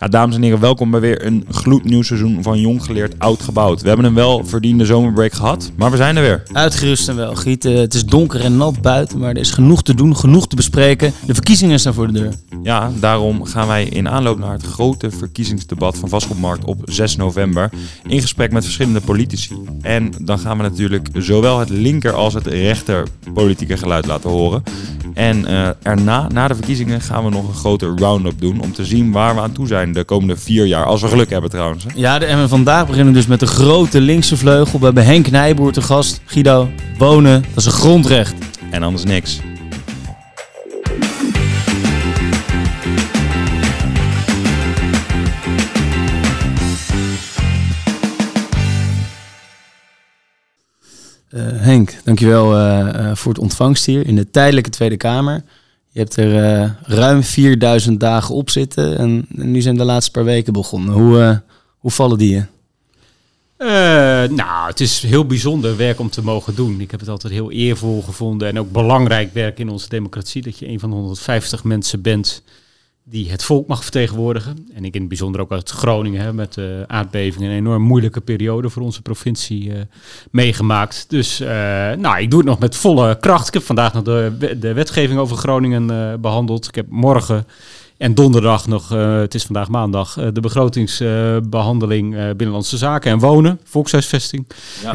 Ja, dames en heren, welkom bij weer een gloednieuw seizoen van Jong Geleerd Oud Gebouwd. We hebben een wel verdiende zomerbreak gehad, maar we zijn er weer. Uitgerust en wel. Giet, eh, het is donker en nat buiten, maar er is genoeg te doen, genoeg te bespreken. De verkiezingen staan voor de deur. Ja, daarom gaan wij in aanloop naar het grote verkiezingsdebat van Vastgoedmarkt op 6 november in gesprek met verschillende politici. En dan gaan we natuurlijk zowel het linker als het rechter politieke geluid laten horen. En eh, erna, na de verkiezingen, gaan we nog een grote round-up doen om te zien waar we aan toe zijn de komende vier jaar. Als we geluk hebben trouwens. hè. Ja, en we vandaag beginnen dus met de grote linkse vleugel. We hebben Henk Nijboer te gast. Guido, wonen, dat is een grondrecht. En anders niks. Eh, Henk, dankjewel eh eh voor het ontvangst hier in de tijdelijke Tweede Kamer. Je hebt er eh, ruim 4000 dagen op zitten en, nu zijn de laatste paar weken begonnen. Hoe, eh, hoe vallen die je? Eh, nou, het is heel bijzonder werk om te mogen doen. Ik heb het altijd heel eervol gevonden en ook belangrijk werk in onze democratie. Dat je een van de 150 mensen bent die het volk mag vertegenwoordigen. En ik in het bijzonder ook uit Groningen hè, met de aardbevingen. Een enorm moeilijke periode voor onze provincie eh, meegemaakt. Dus eh, nou, ik doe het nog met volle kracht. Ik heb vandaag nog de, de wetgeving over Groningen eh, behandeld. Ik heb morgen en donderdag nog, eh, het is vandaag maandag, eh, de begrotingsbehandeling eh, Binnenlandse Zaken en Wonen, volkshuisvesting.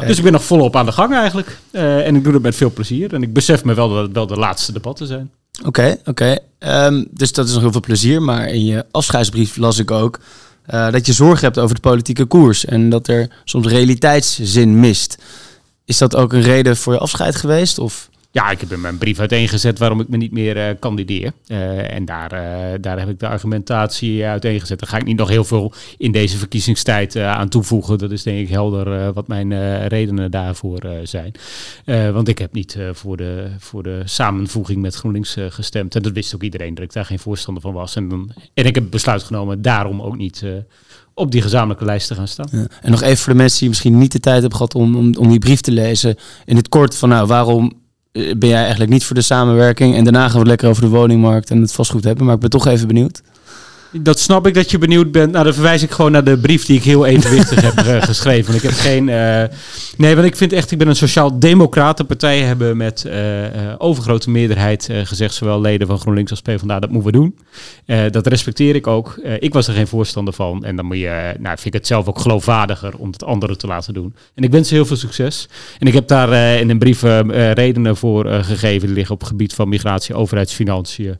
Dus ik ben nog volop aan de gang eigenlijk. Eh, en ik doe het met veel plezier. En ik besef me wel dat het wel de laatste debatten zijn. Oké, oké. Ehm, dus dat is nog heel veel plezier. Maar in je afscheidsbrief las ik ook eh, dat je zorg hebt over de politieke koers. En dat er soms realiteitszin mist. Is dat ook een reden voor je afscheid geweest? Of? Ja, ik heb in mijn brief uiteengezet waarom ik me niet meer eh, kandideer. Eh, en daar, eh, daar heb ik de argumentatie uiteengezet. Daar ga ik niet nog heel veel in deze verkiezingstijd aan toevoegen. Dat is denk ik helder wat mijn redenen daarvoor zijn. Want ik heb niet voor, de, voor de samenvoeging met GroenLinks gestemd. En dat wist ook iedereen dat ik daar geen voorstander van was. En, dan, en ik heb besluit genomen daarom ook niet op die gezamenlijke lijst te gaan staan. En nog even voor de mensen die misschien niet de tijd hebben gehad om, om, om die brief te lezen. In het kort van nou, waarom ben jij eigenlijk niet voor de samenwerking? En daarna gaan we het lekker over de woningmarkt en het vastgoed hebben. Maar ik ben toch even benieuwd. Dat snap ik dat je benieuwd bent. Nou, dan verwijs ik gewoon naar de brief die ik heel evenwichtig heb eh, geschreven. Want ik heb geen. eh, Nee, want ik vind echt, ik ben een sociaal-democraten. Partijen hebben met eh, overgrote meerderheid gezegd, zowel leden van GroenLinks als PvdA, dat moeten we doen. Dat respecteer ik ook. Ik was er geen voorstander van. En dan moet je, nou, vind ik het zelf ook geloofwaardiger om het anderen te laten doen. En ik wens ze heel veel succes. En ik heb daar in een brief redenen voor gegeven. Die liggen op het gebied van migratie, overheidsfinanciën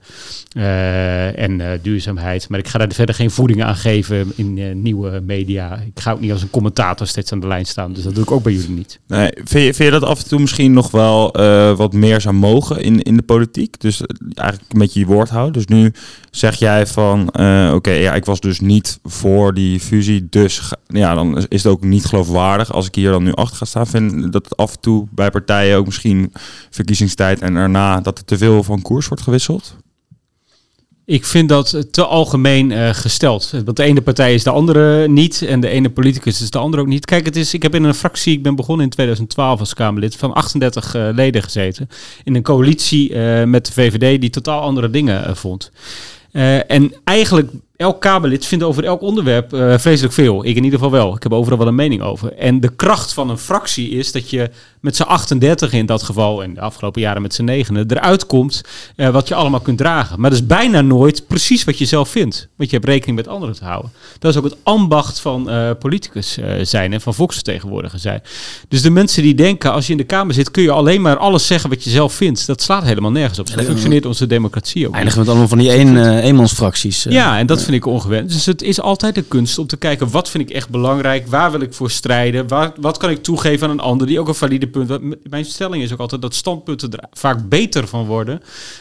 en duurzaamheid. Maar ik ga daar verder geen voeding aan geven in eh, nieuwe media. Ik ga ook niet als een commentator steeds aan de lijn staan. Dus dat doe ik ook bij jullie niet. Nee, vind, je, vind je dat af en toe misschien nog wel eh, wat meer zou mogen in, in de politiek? Dus eh, eigenlijk een beetje je woord houden. Dus nu zeg jij van, oké, ja, ik was dus niet voor die fusie. Dus ja, dan is het ook niet geloofwaardig als ik hier dan nu achter ga staan. Vind dat af en toe bij partijen ook misschien verkiezingstijd en daarna dat er te veel van koers wordt gewisseld? Ik vind dat te algemeen eh, gesteld. Want de ene partij is de andere niet en de ene politicus is de andere ook niet. Kijk, het is, ik heb in een fractie, ik ben begonnen in 2012 als Kamerlid, van 38 eh, leden gezeten. In een coalitie eh, met de VVD die totaal andere dingen vond. En eigenlijk, elk Kamerlid vindt over elk onderwerp vreselijk veel. Ik in ieder geval wel. Ik heb overal wel een mening over. En de kracht van een fractie is dat je met z'n 38 in dat geval, en de afgelopen jaren met z'n negenen, eruit komt eh, wat je allemaal kunt dragen. Maar dat is bijna nooit precies wat je zelf vindt. Want je hebt rekening met anderen te houden. Dat is ook het ambacht van eh, politicus eh, zijn en van volksvertegenwoordiger zijn. Dus de mensen die denken, als je in de Kamer zit, kun je alleen maar alles zeggen wat je zelf vindt. Dat slaat helemaal nergens op. Zo functioneert onze democratie ook. Eindigen met allemaal van die een, eenmansfracties. Ja, en dat vind ik ongewend. Dus het is altijd de kunst om te kijken wat vind ik echt belangrijk, waar wil ik voor strijden, waar, wat kan ik toegeven aan een ander die ook een valide Mijn stelling is ook altijd dat standpunten er vaak beter van worden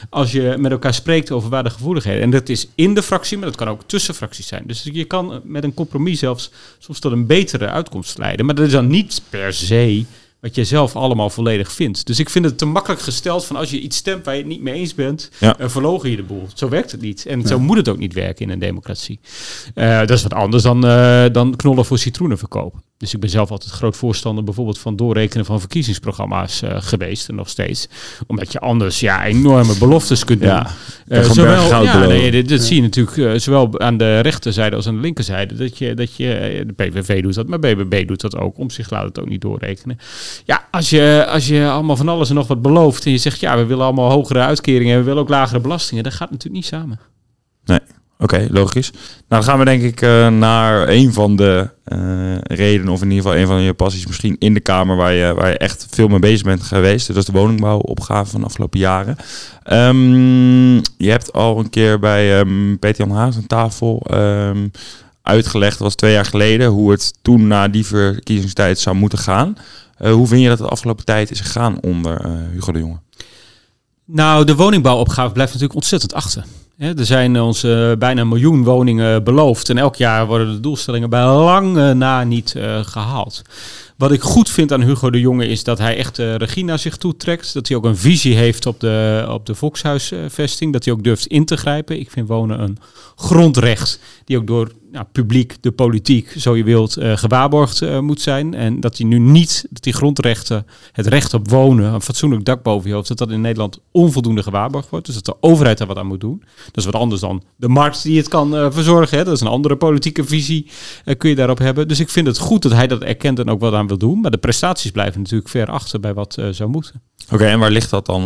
als je met elkaar spreekt over waar de gevoeligheden. En dat is in de fractie, maar dat kan ook tussen fracties zijn. Dus je kan met een compromis zelfs soms tot een betere uitkomst leiden. Maar dat is dan niet per se wat je zelf allemaal volledig vindt. Dus ik vind het te makkelijk gesteld van als je iets stemt waar je het niet mee eens bent, Ja. eh, verlogen je de boel. Zo werkt het niet. En zo moet het ook niet werken in een democratie. Eh, dat is wat anders dan, eh, dan knollen voor citroenen verkopen. Dus ik ben zelf altijd groot voorstander bijvoorbeeld van doorrekenen van verkiezingsprogramma's uh, geweest en nog steeds. Omdat je anders ja, enorme beloftes kunt doen. Ja, uh, zowel, ja, nee, dit, dit zie je natuurlijk uh, zowel aan de rechterzijde als aan de linkerzijde. Dat je, dat je, de PVV doet dat, maar BBB doet dat ook. Om zich laat het ook niet doorrekenen. Ja, als je, als je allemaal van alles en nog wat belooft en je zegt ja, we willen allemaal hogere uitkeringen en we willen ook lagere belastingen, dat gaat natuurlijk niet samen. Oké, logisch. Nou, dan gaan we denk ik uh, naar een van de uh, redenen, of in ieder geval een van je passies misschien in de Kamer, waar je, waar je echt veel mee bezig bent geweest. Dat is de woningbouwopgave van de afgelopen jaren. Um, je hebt al een keer bij um, Peter Jan Haas aan tafel um, uitgelegd, dat was twee jaar geleden, hoe het toen na die verkiezingstijd zou moeten gaan. Uh, hoe vind je dat de afgelopen tijd is gegaan onder Hugo de Jonge? Nou, de woningbouwopgave blijft natuurlijk ontzettend achter er zijn ons uh, bijna een miljoen woningen beloofd. En elk jaar worden de doelstellingen bij lange na niet uh, gehaald. Wat ik goed vind aan Hugo de Jonge is dat hij echt de regie naar zich toe trekt. Dat hij ook een visie heeft op de, op de volkshuisvesting. Dat hij ook durft in te grijpen. Ik vind wonen een grondrecht die ook door nou, publiek, de politiek, zo je wilt, uh, gewaarborgd uh, moet zijn. En dat die nu niet, dat die grondrechten, het recht op wonen, een fatsoenlijk dak boven je hoofd, dat dat in Nederland onvoldoende gewaarborgd wordt. Dus dat de overheid daar wat aan moet doen. Dat is wat anders dan de markt die het kan uh, verzorgen. Hè. Dat is een andere politieke visie, kun je daarop hebben. Dus ik vind het goed dat hij dat erkent en ook wat aan wil doen. Maar de prestaties blijven natuurlijk ver achter bij wat zou moeten. Oké, en waar ligt dat dan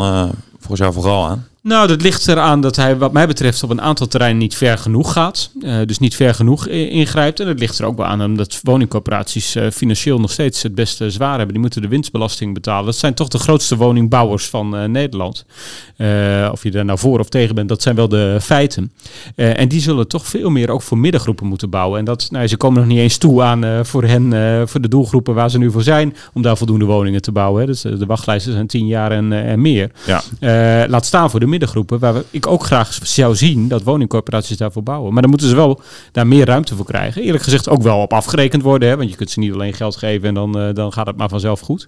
volgens jou vooral aan? Nou, dat ligt eraan dat hij, wat mij betreft, op een aantal terreinen niet ver genoeg gaat. Uh, dus niet ver genoeg ingrijpt. En het ligt er ook wel aan omdat woningcorporaties uh, financieel nog steeds het beste zwaar hebben. Die moeten de winstbelasting betalen. Dat zijn toch de grootste woningbouwers van uh, Nederland. of je daar nou voor of tegen bent, dat zijn wel de feiten. en die zullen toch veel meer ook voor middengroepen moeten bouwen. En dat, nou, ze komen nog niet eens toe aan voor hen, voor de doelgroepen waar ze nu voor zijn, om daar voldoende woningen te bouwen. Hè. Dus de wachtlijsten zijn tien jaar en, en meer. Ja. laat staan voor de middengroepen, waar ik ook graag zou zien dat woningcorporaties daarvoor bouwen. Maar dan moeten ze wel daar meer ruimte voor krijgen. Eerlijk gezegd ook wel op afgerekend worden, hè, want je kunt ze niet alleen geld geven en dan, uh, dan gaat het maar vanzelf goed.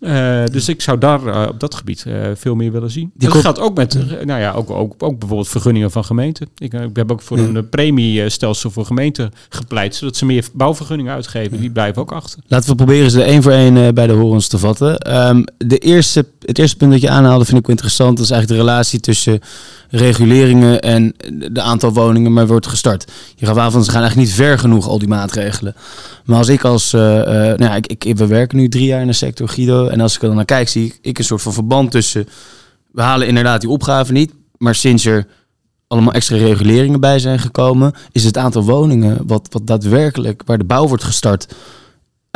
Uh, dus ik zou daar uh, op dat gebied veel meer willen zien. Die dat gaat ook met, nou ja, ook, ook, ook bijvoorbeeld vergunningen van gemeenten. Ik, ik heb ook voor een premiestelsel voor gemeenten gepleit, zodat ze meer bouwvergunningen uitgeven. Die blijven ook achter. Laten we proberen ze één voor één bij de horens te vatten. Um, de eerste, het eerste punt dat je aanhaalde vind ik interessant. Dat is eigenlijk de relatie tussen reguleringen en de aantal woningen maar wordt gestart. Je gaf aan van ze gaan eigenlijk niet ver genoeg al die maatregelen. Maar als ik als, uh, uh, nou ja, ik, ik, we werken nu drie jaar in de sector Guido en als ik er dan naar kijk zie ik een soort van verband tussen, we halen inderdaad die opgave niet, maar sinds er allemaal extra reguleringen bij zijn gekomen, is het aantal woningen wat, wat daadwerkelijk, waar de bouw wordt gestart,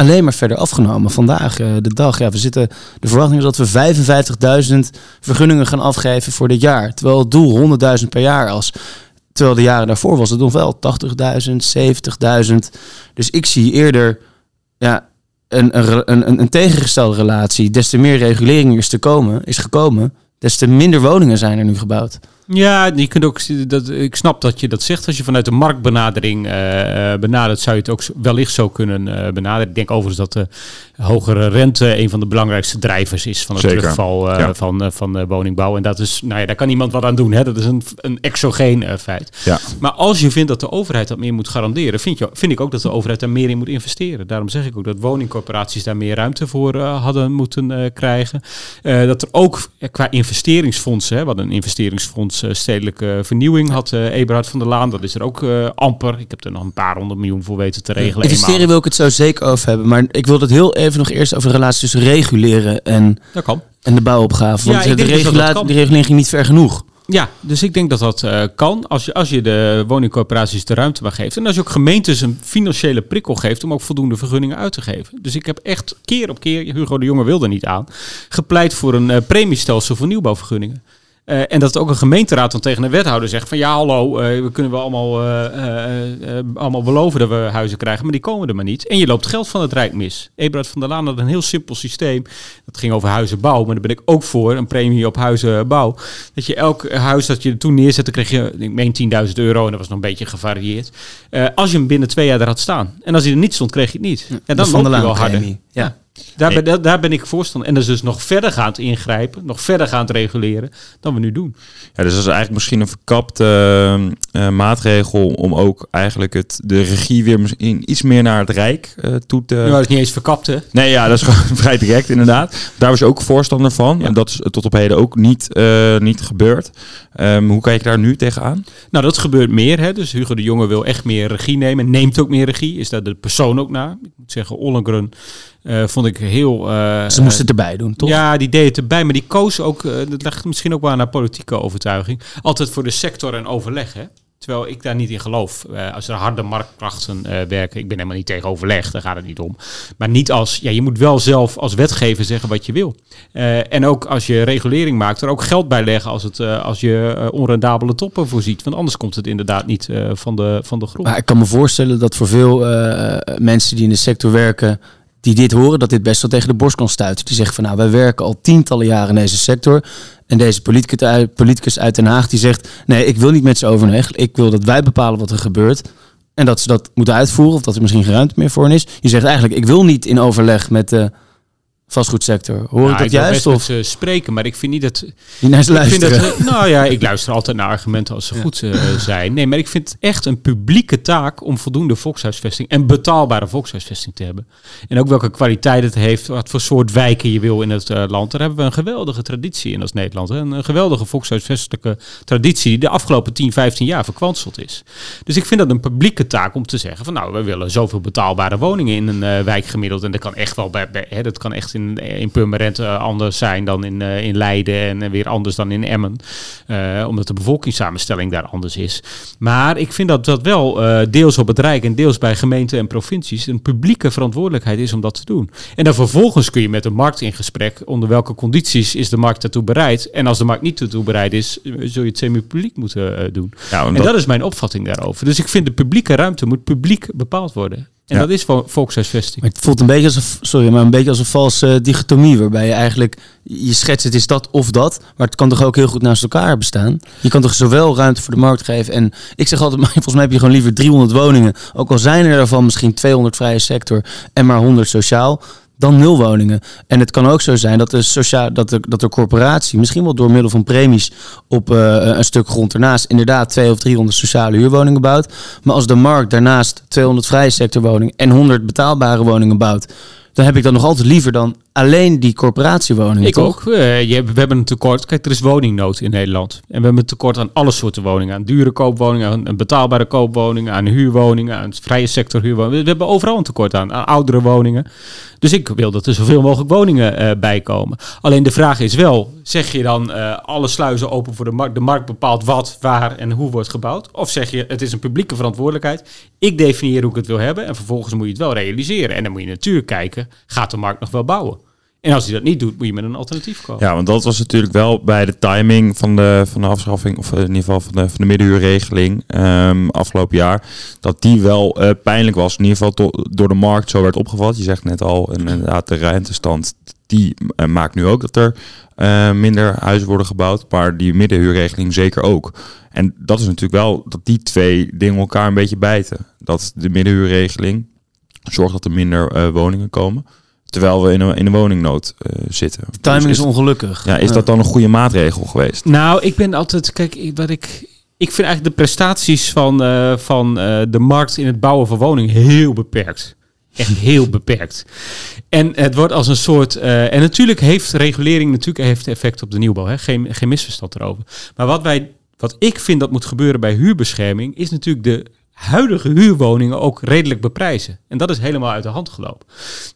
alleen maar verder afgenomen. Vandaag uh, de dag. Ja, we zitten, de verwachting is dat we 55.000 vergunningen gaan afgeven voor dit jaar. Terwijl het doel 100.000 per jaar was. Terwijl de jaren daarvoor was het nog wel 80.000, 70.000. Dus ik zie eerder ja, een, een, een, een tegengestelde relatie. Des te meer regulering is, te komen, is gekomen, des te minder woningen zijn er nu gebouwd. Ja, je kunt ook, dat, ik snap dat je dat zegt. Als je vanuit de marktbenadering uh, benadert, zou je het ook wellicht zo kunnen uh, benaderen. Ik denk overigens dat de hogere rente een van de belangrijkste drijvers is van het terugval uh, van, van woningbouw. En dat is, nou ja, daar kan niemand wat aan doen. Hè? Dat is een, een exogeen feit. Ja. Maar als je vindt dat de overheid dat meer moet garanderen, vind, je, vind ik ook dat de overheid daar meer in moet investeren. Daarom zeg ik ook dat woningcorporaties daar meer ruimte voor hadden moeten krijgen. dat er ook qua investeringsfondsen, hè, wat een investeringsfonds eh, stedelijke vernieuwing had uh, Eberhard van der Laan. Dat is er ook uh, amper. Ik heb er nog een paar honderd miljoen voor weten te regelen. Investeren wil ik het zo zeker over hebben. Maar ik wil het heel even nog eerst over de relatie tussen reguleren en, dat kan. en de bouwopgave. Want ja, de, regula de regulering ging niet ver genoeg. Ja, dus ik denk dat dat uh, kan als je, als je de woningcorporaties de ruimte maar geeft. En als je ook gemeentes een financiële prikkel geeft om ook voldoende vergunningen uit te geven. Dus ik heb echt keer op keer, Hugo de Jonge wilde niet aan, gepleit voor een uh, premiestelsel voor nieuwbouwvergunningen. Uh, en dat ook een gemeenteraad dan tegen een wethouder zegt van ja hallo, uh, we kunnen wel allemaal, uh, allemaal beloven dat we huizen krijgen, maar die komen er maar niet. En je loopt geld van het Rijk mis. Ebrard van der Laan had een heel simpel systeem. Dat ging over huizenbouw, maar daar ben ik ook voor, een premie op huizenbouw. Dat je elk huis dat je toen neerzette, kreeg je, ik meen 10.000 euro en dat was nog een beetje gevarieerd. als je hem binnen twee jaar er had staan. En als hij er niet stond, kreeg je het niet. en dan loopt hij wel harder. Ja. Daar, Nee. ben, daar ben ik voorstander. En dat is dus nog verder gaan ingrijpen, nog verder gaan reguleren dan we nu doen. Ja, dus dat is eigenlijk misschien een verkapte eh, eh, maatregel om ook eigenlijk het, de regie weer misschien iets meer naar het Rijk eh, toe te... Nou, dat is niet eens verkapt, hè? Nee, ja, dat is gewoon vrij direct inderdaad. Daar was je ook voorstander van. Ja. En dat is tot op heden ook niet, niet gebeurd. Ehm, hoe kijk je daar nu tegenaan? Nou, dat gebeurt meer. Hè? Dus Hugo de Jonge wil echt meer regie nemen. Neemt ook meer regie. Is daar de persoon ook naar? Ik moet zeggen, Ollengren eh, vond ik heel... eh, Ze moesten het erbij doen, toch? Ja, die deed het erbij. Maar die koos ook, eh, dat ligt misschien ook wel aan haar politieke overtuiging, altijd voor de sector en overleg. Hè? Terwijl ik daar niet in geloof. Als er harde marktkrachten werken, ik ben helemaal niet tegen overleg, daar gaat het niet om. Maar niet als, ja, je moet wel zelf als wetgever zeggen wat je wil. En ook als je regulering maakt, er ook geld bij leggen als, het, als je onrendabele toppen voorziet. Want anders komt het inderdaad niet van, de, van de grond. Maar ik kan me voorstellen dat voor veel mensen die in de sector werken, die dit horen, dat dit best wel tegen de borst kan stuiten. Die zeggen van nou, wij werken al tientallen jaren in deze sector. En deze politicus uit, Den Haag die zegt, nee, ik wil niet met ze overleg. Ik wil dat wij bepalen wat er gebeurt. En dat ze dat moeten uitvoeren, of dat er misschien geen ruimte meer voor is. Je zegt eigenlijk, ik wil niet in overleg met de vastgoedsector. Hoor Nou, ik dat juist? met Of ze spreken, maar ik vind niet dat niet naar ze Ik vind dat, nou ja, ik luister altijd naar argumenten als ze goed eh, zijn. Nee, maar ik vind het echt een publieke taak om voldoende volkshuisvesting en betaalbare volkshuisvesting te hebben. En ook welke kwaliteit het heeft, wat voor soort wijken je wil in het eh, land. Daar hebben we een geweldige traditie in als Nederland. Hè? Een, een geweldige volkshuisvestelijke traditie die de afgelopen 10, 15 jaar verkwanseld is. Dus ik vind dat een publieke taak om te zeggen van nou, we willen zoveel betaalbare woningen in een eh, wijk gemiddeld. En dat kan echt wel bij, bij hè, dat kan echt in, in Purmerend eh, anders zijn dan in, eh, in Leiden en eh, weer anders dan in Emmen. Eh, omdat de bevolkingssamenstelling daar anders is. Maar ik vind dat dat wel eh, deels op het Rijk en deels bij gemeenten en provincies een publieke verantwoordelijkheid is om dat te doen. En dan vervolgens kun je met de markt in gesprek onder welke condities is de markt daartoe bereid. En als de markt niet daartoe bereid is, eh, zul je het semi-publiek moeten eh, doen. Ja, En dat is mijn opvatting daarover. Dus ik vind de publieke ruimte moet publiek bepaald worden. En Ja. dat is vo- volkshuisvesting. Maar het voelt een beetje als een, sorry, maar een beetje als een valse dichotomie, waarbij je eigenlijk, je schetst het is dat of dat, maar het kan toch ook heel goed naast elkaar bestaan. Je kan toch zowel ruimte voor de markt geven en ik zeg altijd, maar volgens mij heb je gewoon liever 300 woningen, ook al zijn er daarvan misschien 200 vrije sector en maar 100 sociaal, dan nul woningen. En het kan ook zo zijn dat de, sociaal, dat de, dat de corporatie, misschien wel door middel van premies op eh, een stuk grond ernaast, inderdaad 200 of 300 sociale huurwoningen bouwt. Maar als de markt daarnaast 200 vrije sectorwoningen en 100 betaalbare woningen bouwt, dan heb ik dat nog altijd liever dan alleen die corporatiewoningen. Ik toch? ook. Eh, je, we hebben een tekort. Kijk, er is woningnood in Nederland. En we hebben een tekort aan alle soorten woningen. Aan dure koopwoningen, aan, aan betaalbare koopwoningen, aan huurwoningen, aan vrije sector huurwoningen. We hebben overal een tekort aan, aan oudere woningen. Dus ik wil dat er zoveel mogelijk woningen eh bij komen. Alleen de vraag is wel, zeg je dan eh, alle sluizen open voor de markt? De markt bepaalt wat, waar en hoe wordt gebouwd? Of zeg je, het is een publieke verantwoordelijkheid. Ik definieer hoe ik het wil hebben en vervolgens moet je het wel realiseren. En dan moet je natuurlijk kijken, gaat de markt nog wel bouwen? En als hij dat niet doet, moet je met een alternatief komen. Ja, want dat was natuurlijk wel bij de timing van de, van de afschaffing, of in ieder geval van de, van de middenhuurregeling ehm, afgelopen jaar, dat die wel eh, pijnlijk was. In ieder geval door de markt zo werd opgevat. Je zegt net al, inderdaad, de rentestand, die eh, maakt nu ook dat er eh, minder huizen worden gebouwd, maar die middenhuurregeling zeker ook. En dat is natuurlijk wel dat die twee dingen elkaar een beetje bijten. Dat de middenhuurregeling zorgt dat er minder woningen komen. Terwijl we in een, in een woningnood eh, zitten. Timing Dus is ongelukkig. ja, is dat dan een goede maatregel geweest? Nou, ik ben altijd, kijk, ik- wat ik, ik vind eigenlijk de prestaties van, eh, van eh, de markt in het bouwen van woningen heel beperkt. Echt heel beperkt. En het wordt als een soort. en natuurlijk heeft regulering natuurlijk heeft effect op de nieuwbouw. Hè? Geen, geen misverstand erover. Maar wat, wij, wat ik vind dat moet gebeuren bij huurbescherming, is natuurlijk de huidige huurwoningen ook redelijk beprijzen. En dat is helemaal uit de hand gelopen.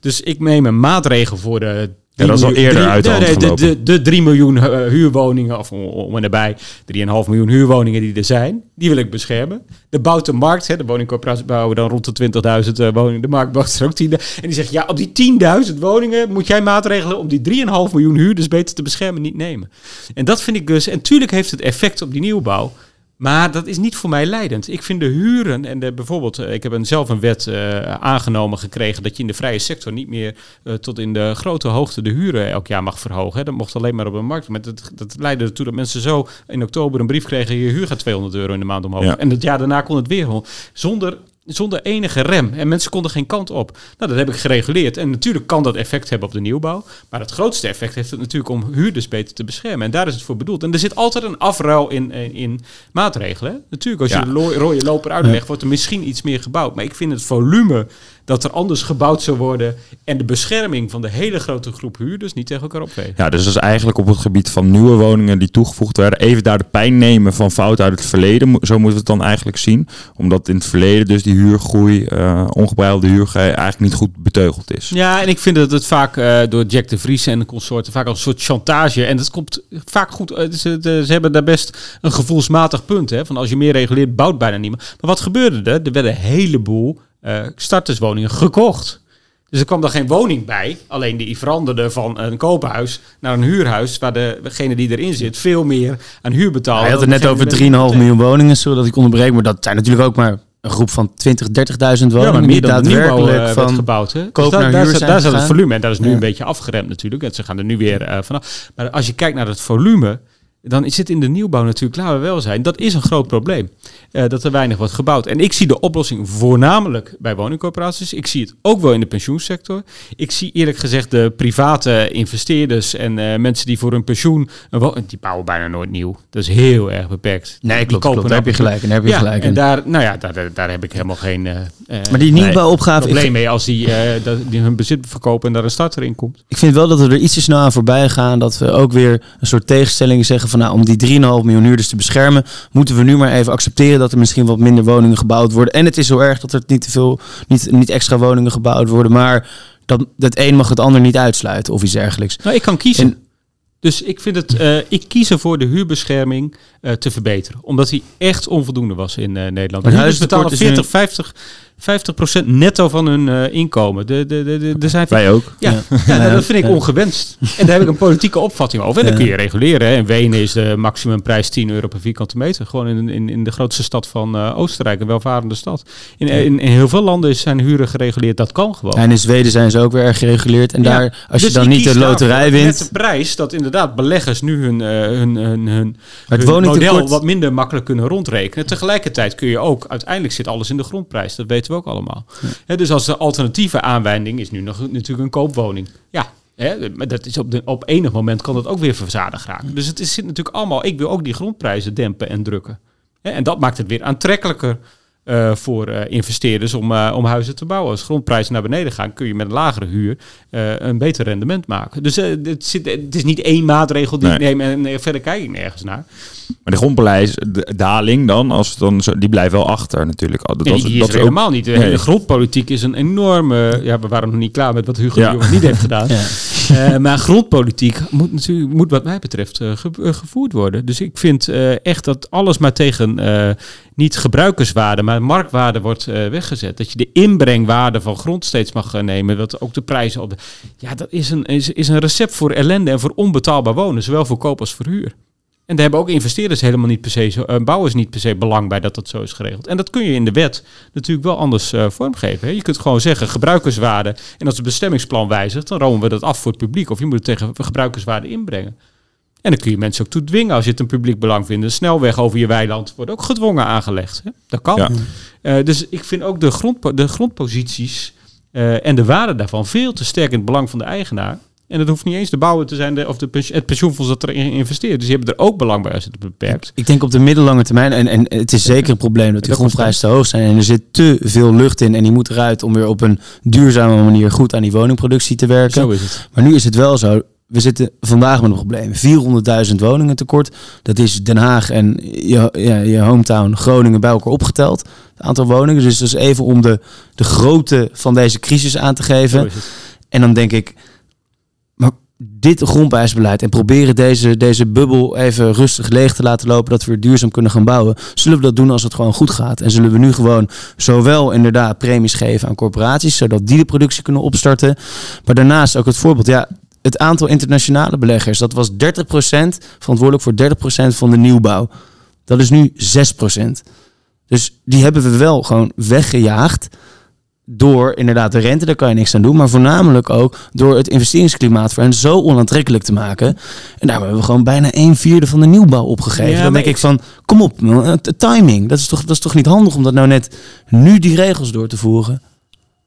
Dus ik neem een maatregel voor de. Ja, dat is al eerder drie- uit de hand. De, de 3 miljoen eh, huurwoningen, of om, en nabij, 3,5 miljoen huurwoningen die er zijn, die wil ik beschermen. De bouwt de markt, hè, de woningcorporaties bouwen dan rond de 20.000 eh, woningen, de markt bouwt er ook 10.000. En die zegt, ja, op die 10.000 woningen moet jij maatregelen om die 3,5 miljoen huurders beter te beschermen niet nemen. En dat vind ik dus, en tuurlijk heeft het effect op die nieuwbouw, maar dat is niet voor mij leidend. Ik vind de huren en de, bijvoorbeeld, eh, ik heb een, zelf een wet eh, aangenomen gekregen dat je in de vrije sector niet meer eh, tot in de grote hoogte de huren elk jaar mag verhogen. Hè. Dat mocht alleen maar op een markt. Maar dat, dat leidde ertoe dat mensen zo in oktober een brief kregen: je huur gaat 200 euro in de maand omhoog. Ja. En het jaar daarna kon het weer. Zonder zonder enige rem. En mensen konden geen kant op. Nou, dat heb ik gereguleerd. En natuurlijk kan dat effect hebben op de nieuwbouw. Maar het grootste effect heeft het natuurlijk om huurders beter te beschermen. En daar is het voor bedoeld. En er zit altijd een afruil in, in, in maatregelen. Natuurlijk, als je de lo- rode loper uitlegt, wordt er misschien iets meer gebouwd. Maar ik vind het volume dat er anders gebouwd zou worden... en de bescherming van de hele grote groep huurders niet tegen elkaar opwegen. Ja, dus dat is eigenlijk op het gebied van nieuwe woningen die toegevoegd werden. Even daar de pijn nemen van fouten uit het verleden. Zo moeten we het dan eigenlijk zien. Omdat in het verleden dus die huurgroei, eh ongebreidelde huurgroei, eigenlijk niet goed beteugeld is. Ja, en ik vind dat het vaak eh, door Jack de Vries en de consorten vaak als een soort chantage. En dat komt vaak goed. Ze, de- ze hebben daar best een gevoelsmatig punt. Hè, van als je meer reguleert, bouwt bijna niemand. Maar wat gebeurde er? Er werden een heleboel eh starterswoningen gekocht. Dus er kwam dan geen woning bij. Alleen die veranderde van een koophuis naar een huurhuis. Waar de, degene die erin zit veel meer aan huur betaalt. Hij had het net over 3,5 degene die- miljoen woningen, sorry dat ik onderbreek. Maar dat zijn natuurlijk ook maar een groep van 20, 30.000 woningen. Ja, maar meer die dan nieuwbouw daadwerkelijk eh, van... gebouwd. Hè? koop Dus daar, naar huur daar zat het volume. En dat is nu Ja. een beetje afgeremd natuurlijk. En ze gaan er nu weer eh, vanaf. Maar als je kijkt naar het volume, dan is het in de nieuwbouw natuurlijk, laten we wel zijn, dat is een groot probleem. Eh, dat er weinig wordt gebouwd. En ik zie de oplossing voornamelijk bij woningcorporaties. Ik zie het ook wel in de pensioensector. Ik zie eerlijk gezegd de private investeerders en eh, mensen die voor hun pensioen, die bouwen bijna nooit nieuw. Dat is heel erg beperkt. Nee, Die klopt, kopen klopt. Daar heb je gelijk. Daar heb je ja, gelijk en in. daar, nou ja, daar, daar, heb ik helemaal geen eh, Maar die nieuwbouwopgave... ik probleem mee als die, dat, die hun bezit verkopen en daar een starter in komt. Ik vind wel dat we er iets te snel aan voorbij gaan. Dat we ook weer een soort tegenstelling zeggen van nou, om die 3,5 miljoen huurders te beschermen, moeten we nu maar even accepteren dat er misschien wat minder woningen gebouwd worden. En het is zo erg dat er niet te veel, niet, niet extra woningen gebouwd worden. Maar dat het een mag het ander niet uitsluiten of iets dergelijks. Nou, ik kan kiezen. En- dus ik vind het, eh, ik kies ervoor de huurbescherming eh, te verbeteren. Omdat die echt onvoldoende was in eh, Nederland. Huurders betalen huistekort is 40, 50, 50 procent netto van hun eh, inkomen. De, de, de, de, zijn Wij ook. Ja, Ja. ja. nou, dat vind ik ongewenst. En daar heb ik een politieke opvatting over. En dat kun je reguleren. Hè. In Wenen is de maximumprijs 10 euro per vierkante meter. Gewoon in, in, in de grootste stad van eh, Oostenrijk, een welvarende stad. In, in, in heel veel landen zijn huren gereguleerd. Dat kan gewoon. En in Zweden zijn ze ook weer erg gereguleerd. En daar, als je dus dan niet de loterij wint. Met de prijs dat inderdaad beleggers nu hun, eh, hun, hun, hun, het hun model wat minder makkelijk kunnen rondrekenen. Tegelijkertijd kun je ook, uiteindelijk zit alles in de grondprijs. Dat weten we ook allemaal. Hè, dus als de alternatieve aanwijnding is nu nog natuurlijk een koopwoning. Ja, hè, maar dat is op, de, op enig moment kan dat ook weer verzadigd raken. Dus het is, zit natuurlijk allemaal, ik wil ook die grondprijzen dempen en drukken. En dat maakt het weer aantrekkelijker eh, voor eh, investeerders om, eh, om huizen te bouwen. Als grondprijzen naar beneden gaan, kun je met een lagere huur een beter rendement maken. Dus het, zit, het is niet één maatregel die Nee. ik neem en verder kijk ik nergens naar. Maar de grondprijsdaling dan, als dan zo, die blijft wel achter natuurlijk. Dat, Nee, die, die is ook- helemaal niet. De Nee. hele grondpolitiek is een enorme... Ja, we waren nog niet klaar met wat Hugo Ja. niet heeft gedaan. Ja. Eh, maar grondpolitiek moet natuurlijk, moet wat mij betreft eh, ge- eh, gevoerd worden. Dus ik vind eh, echt dat alles maar tegen eh, niet gebruikerswaarde, maar marktwaarde wordt eh, weggezet. Dat je de inbrengwaarde van grond steeds mag nemen. Dat ook de prijzen op de. Ja, dat is een, is, is een recept voor ellende en voor onbetaalbaar wonen, zowel voor koop als voor huur. En daar hebben ook investeerders helemaal niet per se, eh, bouwers niet per se belang bij dat dat zo is geregeld. En dat kun je in de wet natuurlijk wel anders eh, vormgeven. Hè. Je kunt gewoon zeggen gebruikerswaarde. En als het bestemmingsplan wijzigt, dan romen we dat af voor het publiek. Of je moet het tegen gebruikerswaarde inbrengen. En dan kun je mensen ook toe dwingen als je het een publiek belang vindt. Een snelweg over je weiland wordt ook gedwongen aangelegd. Hè. Dat kan. Ja. Eh, dus ik vind ook de, grond, de grondposities en de waarde daarvan veel te sterk in het belang van de eigenaar. En dat hoeft niet eens de bouwer te zijn de, of de, het pensioenfonds dat erin investeert. Dus die hebben er ook belang bij als het beperkt. Ik denk op de middellange termijn, en, en het is zeker een probleem dat die grondprijzen te hoog zijn. En er zit te veel lucht in en die moet eruit om weer op een duurzame manier goed aan die woningproductie te werken. Zo is het. Maar nu is het wel zo. We zitten vandaag met een probleem. 400.000 woningen tekort. Dat is Den Haag en je, ja, je hometown Groningen bij elkaar opgeteld. Het aantal woningen. Dus dat is even om de, de grootte van deze crisis aan te Zo geven. is het. En dan denk ik, dit grondprijsbeleid en proberen deze, deze bubbel even rustig leeg te laten lopen, dat we weer duurzaam kunnen gaan bouwen. Zullen we dat doen als het gewoon goed gaat? En zullen we nu gewoon zowel inderdaad premies geven aan corporaties, zodat die de productie kunnen opstarten. Maar daarnaast ook het voorbeeld, ja, het aantal internationale beleggers, dat was 30% verantwoordelijk voor 30% van de nieuwbouw. Dat is nu 6%. Dus die hebben we wel gewoon weggejaagd. Door inderdaad de rente, daar kan je niks aan doen. Maar voornamelijk ook door het investeringsklimaat voor hen zo onaantrekkelijk te maken. En daarom hebben we gewoon bijna een vierde van de nieuwbouw opgegeven. Ja, Dan denk ik van, kom op, man, timing. Dat is, toch, dat is toch niet handig om dat nou net nu die regels door te voeren?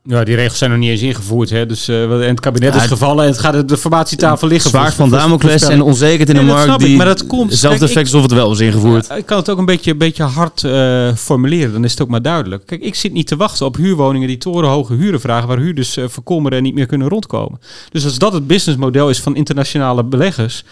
Ja, die regels zijn nog niet eens ingevoerd. Hè? Dus, eh, en het kabinet Ja, is gevallen en het gaat op de formatietafel liggen. Zwaard voor- van Damocles en onzekerheid in de markt snap ik, die maar dat komt- hetzelfde kijk, effect alsof het wel was ingevoerd. Ja, ik kan het ook een beetje, een beetje hard eh, formuleren, dan is het ook maar duidelijk. Kijk, ik zit niet te wachten op huurwoningen die torenhoge huren vragen, waar huurders eh verkommeren en niet meer kunnen rondkomen. Dus als dat het businessmodel is van internationale beleggers,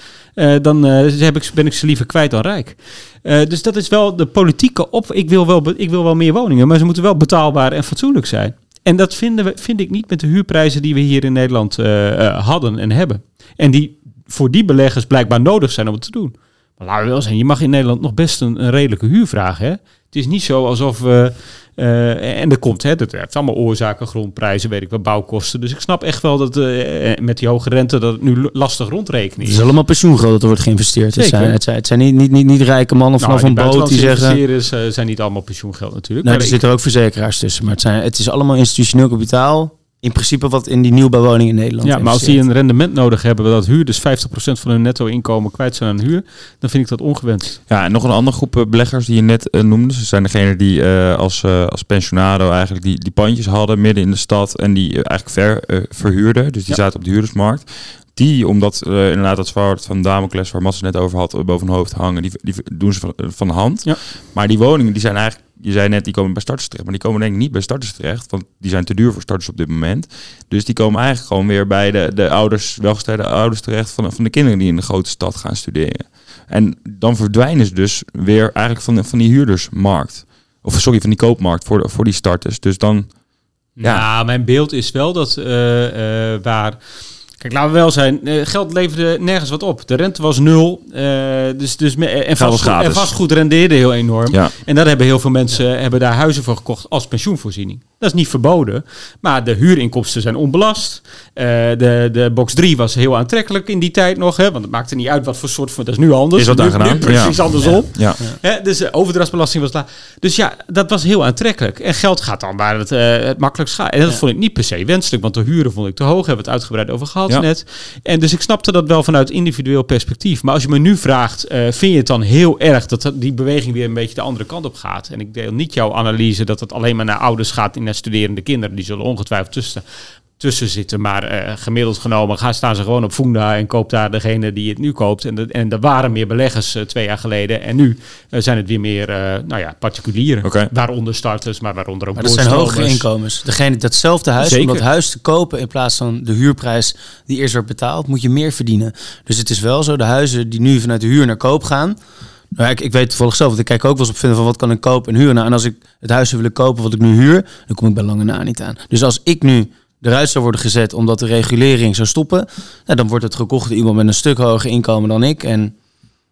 dan eh, heb ik, ben ik ze liever kwijt dan rijk. Dus dat is wel de politieke op. Ik wil, wel, ik wil wel meer woningen, maar ze moeten wel betaalbaar en fatsoenlijk zijn. En dat vinden we, vind ik niet met de huurprijzen die we hier in Nederland eh, eh, hadden en hebben. En die voor die beleggers blijkbaar nodig zijn om het te doen. Maar laten we wel zijn, je mag in Nederland nog best een, een redelijke huur vragen. Hè? Het is niet zo alsof we... eh, en er komt, hè, dat heeft allemaal oorzaken, grondprijzen, weet ik wat, bouwkosten. Dus ik snap echt wel dat eh, met die hoge rente dat het nu lastig rondrekenen Het is. is allemaal pensioengeld dat er wordt geïnvesteerd. Het zijn, het zijn, het zijn niet, niet, niet, niet rijke mannen vanaf Nou, een boot die zeggen... investeerders eh, zijn niet allemaal pensioengeld natuurlijk. Nee, maar er ik- zitten ook verzekeraars tussen. Maar het, zijn, het is allemaal institutioneel kapitaal. In principe wat in die nieuwbouwwoningen in Nederland ja, maar als die een rendement nodig hebben, dat huurders 50% van hun netto inkomen kwijt zijn aan huur, dan vind ik dat ongewenst. Ja, en nog een andere groep eh, beleggers die je net eh, noemde. Ze zijn degene die eh, als, eh, als pensionado eigenlijk die, die pandjes hadden midden in de stad en die eigenlijk ver verhuurden. Dus die Ja. zaten op de huurdersmarkt. Die, omdat eh, inderdaad dat zwaard van Damocles, waar het net over had, eh, boven hun hoofd hangen, die, die doen ze van, van de hand. Ja. Maar die woningen, die zijn eigenlijk, je zei net, die komen bij starters terecht. Maar die komen denk ik niet bij starters terecht, want die zijn te duur voor starters op dit moment. Dus die komen eigenlijk gewoon weer bij de, de ouders, welgestelde ouders terecht van, van de kinderen die in de grote stad gaan studeren. En dan verdwijnen ze dus weer eigenlijk van, van die huurdersmarkt. Of sorry, van die koopmarkt voor, de, voor die starters. Dus dan, Ja. Mijn beeld is wel dat eh, eh, waar. Kijk, laten we wel zijn. eh, geld leverde nergens wat op. De rente was nul. eh, dus, dus me- en, vastgoed, en gratis. vastgoed rendeerde heel enorm. ja. En daar hebben heel veel mensen hebben daar huizen voor gekocht als pensioenvoorziening. Dat is niet verboden. Maar de huurinkomsten zijn onbelast. Eh, de, de box 3 was heel aantrekkelijk in die tijd nog. Hè, want het maakte niet uit wat voor soort van. Dat is nu anders. Is wat nu, precies ja. andersom. ja. Hè, dus de overdrachtsbelasting was laag. Dus ja, dat was heel aantrekkelijk. En geld gaat dan waar het, eh, het makkelijkst gaat. En dat vond ik niet per se wenselijk, want de huren vond ik te hoog. Hebben we het uitgebreid over gehad net. En dus ik snapte dat wel vanuit individueel perspectief. Maar als je me nu vraagt, eh, vind je het dan heel erg dat dat- die beweging weer een beetje de andere kant op gaat? En ik deel niet jouw analyse dat het alleen maar naar ouders gaat en naar studerende kinderen. Die zullen ongetwijfeld tussen tussen zitten. Maar eh, gemiddeld genomen gaan, staan ze gewoon op Funda en koopt daar degene die het nu koopt. En, de, en er waren meer beleggers eh, twee jaar geleden. En nu eh, zijn het weer meer eh, nou ja, particulieren. Waaronder starters, maar waaronder ook Maar dat zijn hogere inkomens. Degene die datzelfde huis, Zeker. om dat huis te kopen in plaats van de huurprijs die eerst werd betaald, moet je meer verdienen. Dus het is wel zo, de huizen die nu vanuit de huur naar koop gaan. Nou, ik, ik weet toevallig zelf, want ik kijk ook wel eens op vinden van wat kan ik kopen en huren. Nou, en als ik het huis zou willen kopen wat ik nu huur, dan kom ik bij lange na niet aan. Dus als ik nu eruit zou worden gezet omdat de regulering zou stoppen, nou, dan wordt het gekocht door iemand met een stuk hoger inkomen dan ik. En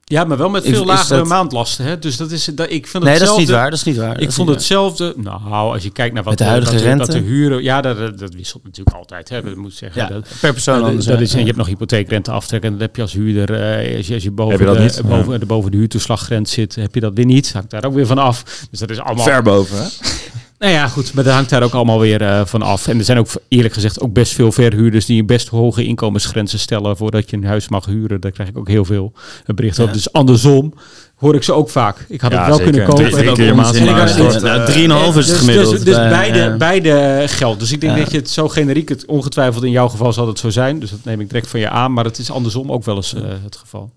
Ja, maar wel met veel is lagere dat- maandlasten. Hè? Dus dat is, dat, ik vind nee, dat is hetzelfde- niet waar. Dat is niet waar. dat Ik vond hetzelfde. Nou, als je kijkt naar wat Met de huidige wat de, wat de rente? huren. Ja, dat, dat, dat wisselt natuurlijk altijd. Hè. Dat moet zeggen. Ja, dat, per persoon dat, anders. dat is, en je hebt nog hypotheekrente aftrekken. En dat heb je als huurder. eh, als, je, als je boven, je dat de, boven, de, boven de huurtoeslaggrens zit, heb je dat weer niet. Hangt daar ook weer van af. Dus dat is allemaal. Ver boven, hè? Nou ja, goed. Maar dat hangt daar ook allemaal weer eh, van af. En er zijn ook eerlijk gezegd ook best veel verhuurders die best hoge inkomensgrenzen stellen voordat je een huis mag huren. Daar krijg ik ook heel veel eh, berichten Ja. over. Dus andersom hoor ik ze ook vaak. Ik had Ja, het wel zeker. kunnen kopen. Drie- drie En keer maand En ik salaris had- wordt, Nou, eh, 3,5 is het dus, gemiddeld. Dus, dus beide, ja. beide geldt. Dus ik denk Ja. dat je het zo generiek het ongetwijfeld in jouw geval zal het zo zijn. Dus dat neem ik direct van je aan. Maar het is andersom ook wel eens eh, het geval.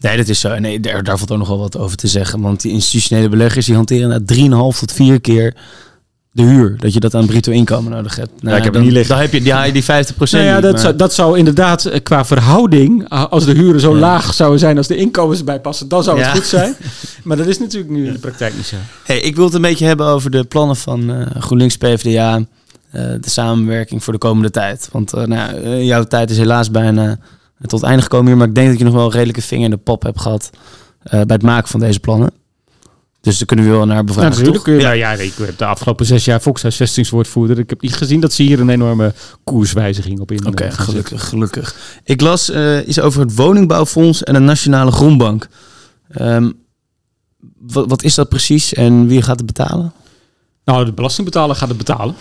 Nee, dat is zo. Nee, daar, daar valt ook nog wel wat over te zeggen. Want die institutionele beleggers die hanteren na 3,5 tot 4 keer de huur. Dat je dat aan bruto inkomen nodig hebt. Nou, ik heb dan, het niet liggen. Dan heb je die, die 50% Nou ja, niet, dat, zou, dat zou inderdaad eh, qua verhouding, ah, als de huren zo Ja. laag zouden zijn als de inkomens erbij passen, dan zou het Ja. goed zijn. Maar dat is natuurlijk nu in de praktijk niet zo. Hey, ik wil het een beetje hebben over de plannen van eh, GroenLinks PvdA. eh, de samenwerking voor de komende tijd. Want eh, nou, eh, jouw tijd is helaas bijna tot het einde gekomen hier. Maar ik denk dat je nog wel een redelijke vinger in de pop hebt gehad eh, bij het maken van deze plannen. Dus daar kunnen we wel naar bevragen. natuurlijk. toch? kun je- Nou ja, ik heb de afgelopen zes jaar volkshuisvestingswoordvoerder. Ik heb niet gezien dat ze hier een enorme koerswijziging op in. Oké, zetten. gelukkig, gelukkig. Ik las eh, iets over het woningbouwfonds en de Nationale Grondbank. Ehm, wat, wat is dat precies en wie gaat het betalen? Nou, de belastingbetaler gaat het betalen.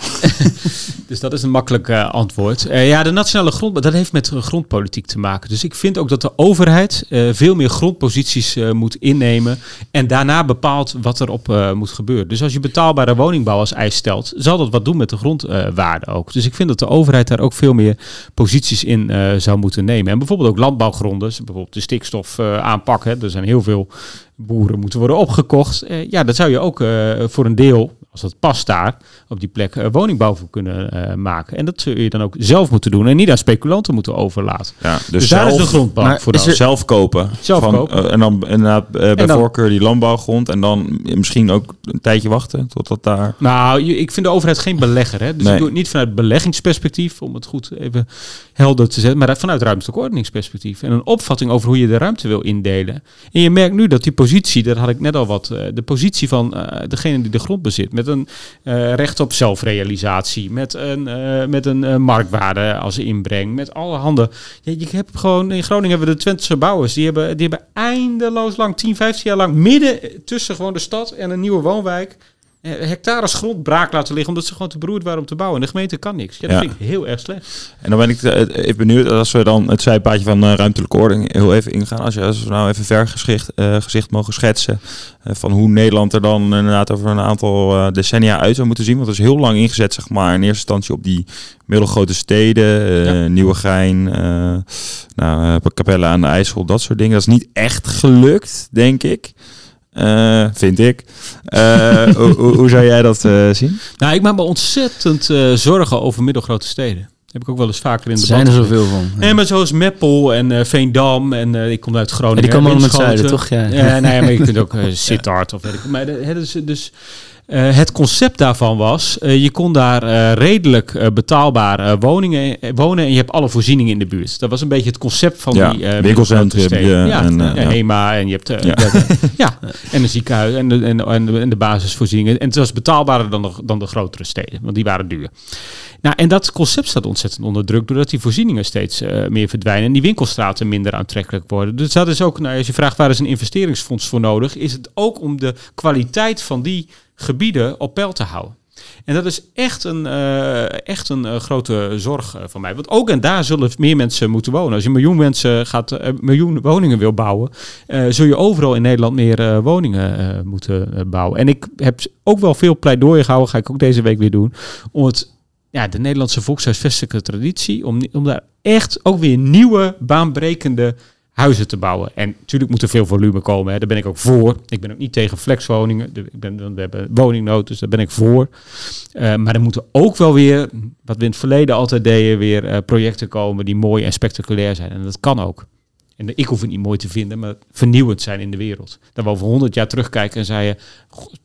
dus dat is een makkelijk uh, antwoord. Uh, ja, de nationale grond, dat heeft met grondpolitiek te maken. Dus ik vind ook dat de overheid uh, veel meer grondposities moet innemen en daarna bepaalt wat er op moet gebeuren. Dus als je betaalbare woningbouw als eis stelt, zal dat wat doen met de grondwaarde ook. Dus ik vind dat de overheid daar ook veel meer posities in zou moeten nemen. En bijvoorbeeld ook landbouwgronden, bijvoorbeeld de stikstof aanpakken. Er zijn heel veel boeren moeten worden opgekocht. ja, dat zou je ook voor een deel als dat past daar, op die plek uh, woningbouw voor kunnen maken. En dat zul je dan ook zelf moeten doen en niet aan speculanten moeten overlaten. Ja, dus, dus zelf, daar is de grondbank voor. Zelf kopen. Zelf van, kopen. En dan inderdaad bij en dan, voorkeur die landbouwgrond en dan misschien ook een tijdje wachten tot dat daar... Nou, ik vind de overheid geen belegger. Hè? Dus nee. ik doe het niet vanuit beleggingsperspectief, om het goed even helder te zetten, maar vanuit ruimtelijk ordeningsperspectief. En een opvatting over hoe je de ruimte wil indelen. En je merkt nu dat die positie, daar had ik net al wat, de positie van degene die de grond bezit, met een uh, recht op zelfrealisatie, met een, met een marktwaarde als inbreng, met alle handen. Ja, je hebt gewoon, in Groningen hebben we de Twentse bouwers, die hebben, die hebben eindeloos lang, 10, 15 jaar lang, midden tussen gewoon de stad en een nieuwe woonwijk, eh, hectares grond braak laten liggen omdat ze gewoon te beroerd waren om te bouwen. En de gemeente kan niks. Ja, dat vind ik heel erg slecht. En dan ben ik eh, even benieuwd, als we dan het zijpaadje van uh, ruimtelijke ordening heel even ingaan. Als, je, als we nou even vergezicht uh, gezicht mogen schetsen van hoe Nederland er dan inderdaad over een aantal decennia uit zou moeten zien. Want dat is heel lang ingezet, zeg maar, in eerste instantie op die middelgrote steden, ja. Nieuwegein, nou, Capelle aan de IJssel, dat soort dingen. Dat is niet echt gelukt, denk ik. Uh, vind ik. Uh, hoe, hoe, zou jij dat uh, zien? Nou, ik maak me ontzettend zorgen over middelgrote steden. Heb ik ook wel eens vaker in de Zijn er zoveel van? Ja. maar zoals Meppel en Veendam en ik kom uit Groningen. Ja, die komen allemaal met zuiden, toch? Ja, ja nee, maar je kunt ook Sittard of weet ik. Maar dus, dus uh, het concept daarvan was, uh, je kon daar uh, redelijk betaalbare woningen wonen en je hebt alle voorzieningen in de buurt. Dat was een beetje het concept van ja, die winkelcentrum. Ja, en, ja, HEMA en je hebt ja. ja. en een ziekenhuis en de, en, en, de, en de basisvoorzieningen. En het was betaalbaarder dan de, dan de grotere steden, want die waren duur. Nou, en dat concept staat ontzettend onder druk doordat die voorzieningen steeds meer verdwijnen en die winkelstraten minder aantrekkelijk worden. Dus dat is ook, nou, als je vraagt waar is een investeringsfonds voor nodig, is het ook om de kwaliteit van die gebieden op peil te houden. En dat is echt een, uh, echt een uh, grote zorg uh, van mij. Want ook en daar zullen meer mensen moeten wonen. Als je miljoen mensen gaat, miljoen woningen wil bouwen, zul je overal in Nederland meer woningen moeten bouwen. En ik heb ook wel veel pleidooien gehouden, ga ik ook deze week weer doen, om het, ja, de Nederlandse volkshuisvestelijke traditie, om, om daar echt ook weer nieuwe, baanbrekende huizen te bouwen. En natuurlijk moet er veel volume komen. Hè. Daar ben ik ook voor. Ik ben ook niet tegen flexwoningen. Ik ben, we hebben woningnood, dus daar ben ik voor. Uh, maar er moeten ook wel weer, wat we in het verleden altijd deden, weer uh, projecten komen die mooi en spectaculair zijn. En dat kan ook. En ik hoef het niet mooi te vinden, maar vernieuwend zijn in de wereld. Dat we over honderd jaar terugkijken en zeiden,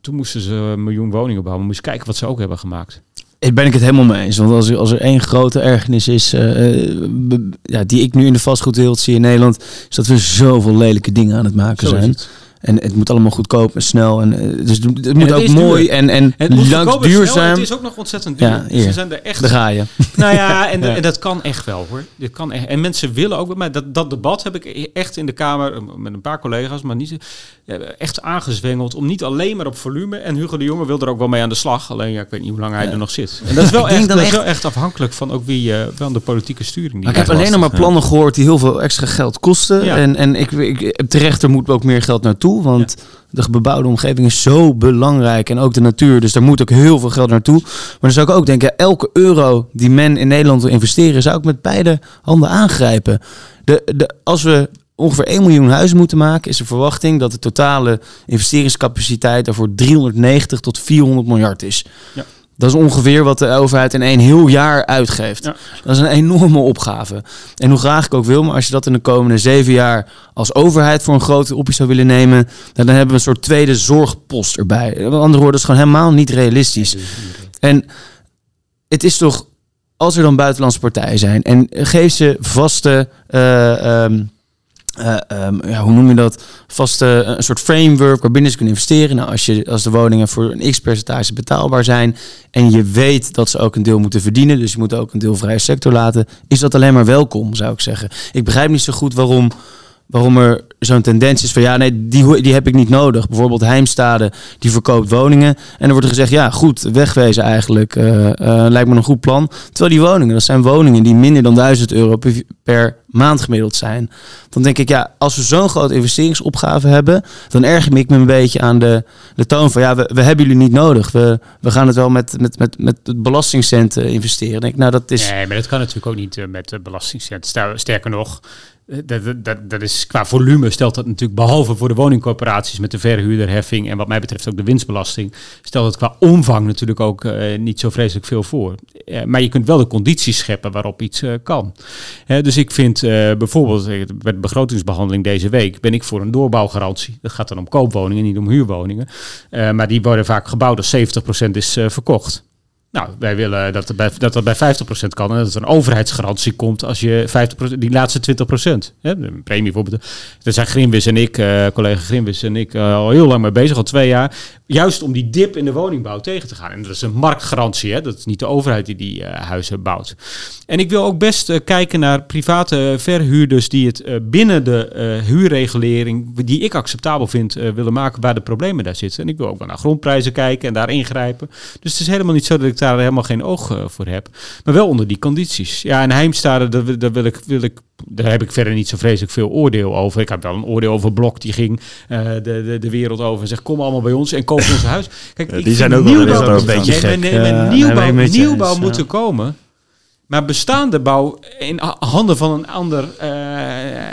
toen moesten ze een miljoen woningen bouwen. Moest kijken wat ze ook hebben gemaakt. Ik ben ik het helemaal mee eens. Want als er, als er één grote ergernis is, uh, ja, die ik nu in de vastgoedwereld zie in Nederland, is dat we zoveel lelijke dingen aan het maken zijn. En het moet allemaal goedkoop en snel. En, uh, dus het moet ook mooi en, en lang duurzaam. het is ook nog ontzettend duur. Ja, dus zijn er echt. Daar ga je. Nou ja, en, en, dat kan echt wel hoor. Dit kan echt. En mensen willen ook mij. Dat, dat debat heb ik echt in de Kamer eh, met een paar collega's, maar niet echt aangezwengeld. Om niet alleen maar op volume. En Hugo de Jonge wil er ook wel mee aan de slag. Alleen ja, ik weet niet hoe lang hij er nog zit. En dat is wel, echt, dat is wel echt afhankelijk van ook wie uh, van de politieke sturing. Die ik heb alleen nog maar plannen gehoord die heel veel extra geld kosten. En, en ik, ik, terecht, er moet ook meer geld naartoe. Want de bebouwde omgeving is zo belangrijk. En ook de natuur. Dus daar moet ook heel veel geld naartoe. Maar dan zou ik ook denken, elke euro die men in Nederland wil investeren, zou ik met beide handen aangrijpen. De, de, als we ongeveer 1 miljoen huizen moeten maken, is de verwachting dat de totale investeringscapaciteit daarvoor 390 tot 400 miljard is. Ja. Dat is ongeveer wat de overheid in één heel jaar uitgeeft. Dat is een enorme opgave. En hoe graag ik ook wil, maar als je dat in de komende zeven jaar als overheid voor een grote optie zou willen nemen, dan hebben we een soort tweede zorgpost erbij. Met andere woorden, dat is gewoon helemaal niet realistisch. En het is toch, als er dan buitenlandse partijen zijn en geef ze vaste. Uh, uh, ja, hoe noem je dat? Vast uh, een soort framework waarbinnen ze kunnen investeren. Nou, als, je, als de woningen voor een x-percentage betaalbaar zijn en je weet dat ze ook een deel moeten verdienen, dus je moet ook een deel vrije sector laten, is dat alleen maar welkom, zou ik zeggen. Ik begrijp niet zo goed waarom waarom er zo'n tendens is van ja, nee, die, die heb ik niet nodig. Bijvoorbeeld Heimstade, die verkoopt woningen. En dan wordt er gezegd, ja, goed, wegwezen eigenlijk. eh, eh, lijkt me een goed plan. Terwijl die woningen, dat zijn woningen die minder dan 1000 euro per, maand gemiddeld zijn. Dan denk ik, ja, als we zo'n grote investeringsopgave hebben, dan erger ik me een beetje aan de, de toon van ja, we, we hebben jullie niet nodig. We, we gaan het wel met, met, met, met belastingcenten investeren. Ik denk, nou, dat is. Nee, maar dat kan natuurlijk ook niet eh, met de belastingcent. Ster- Sterker nog, dat, dat- dat, dat is qua volume stelt dat natuurlijk, behalve voor de woningcorporaties met de verhuurderheffing en wat mij betreft ook de winstbelasting, stelt het qua omvang natuurlijk ook eh, niet zo vreselijk veel voor. Eh, maar je kunt wel de condities scheppen waarop iets eh, kan. Dus ik vind bijvoorbeeld bij de begrotingsbehandeling deze week ben ik voor een doorbouwgarantie. Dat gaat dan om koopwoningen, niet om huurwoningen. Maar die worden vaak gebouwd als 70% is verkocht. Nou, wij willen dat, bij, dat bij 50% kan en dat er een overheidsgarantie komt als je 50%, die laatste 20%. Hè, de premie bijvoorbeeld. Daar zijn Grimwis en ik, eh, collega Grimwis en ik, eh, al heel lang mee bezig, al twee jaar. Juist om die dip in de woningbouw tegen te gaan. En dat is een marktgarantie, hè? dat is niet de overheid die die eh, huizen bouwt. En ik wil ook best kijken naar private verhuurders die het binnen de huurregulering, die ik acceptabel vind, willen maken waar de problemen daar zitten. En ik wil ook wel naar grondprijzen kijken en daar ingrijpen. Dus het is helemaal niet zo dat ik daar helemaal geen oog eh, voor heb. Maar wel onder die condities. Ja, en Heimstade, daar, daar, wil ik, wil ik, daar heb ik verder niet zo vreselijk veel oordeel over. Ik heb wel een oordeel over Blok, die ging eh, de, de, de wereld over en zegt kom allemaal bij ons en koop ons huis. Kijk, ik die zijn ook wel nieuwbouw- erg een beetje gek. nee, nee, maar Ja, nieuwbouw, nee, met je nieuwbouw eens, moet ja. er komen. Maar bestaande bouw in ha- handen van een ander eh,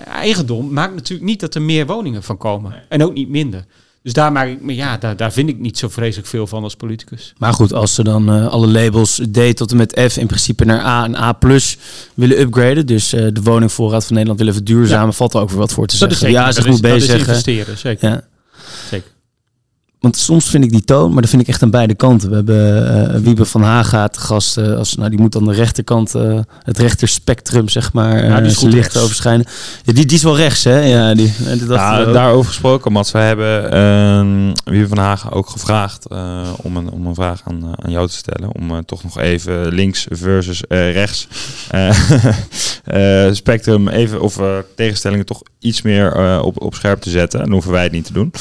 eigendom maakt natuurlijk niet dat er meer woningen van komen. En ook niet minder. Dus daar, maak ik, me- ja, daar, daar vind ik niet zo vreselijk veel van als politicus. Maar goed, als ze dan eh, alle labels D tot en met F in principe naar A en A plus willen upgraden, dus eh, de woningvoorraad van Nederland willen verduurzamen, valt er ook weer wat voor te Dat is zeggen. zeker. ja, ze goed dat is bezig. investeren, zeker. Ja. Want soms vind ik die toon, maar dat vind ik echt aan beide kanten. We hebben eh Wiebe van Haga te gast. eh, als, nou, die moet aan de rechterkant, eh, het rechterspectrum, zeg maar, Ja, die is goed licht overschijnen. Ja, die, die is wel rechts, hè? Ja, die, dat, Ja, eh, daarover gesproken, Mats. We hebben uh, Wiever van Hagen ook gevraagd om, een, om een vraag aan, aan jou te stellen. Om toch nog even links versus rechts spectrum even, of tegenstellingen toch iets meer op, op scherp te zetten. Dan hoeven wij het niet te doen.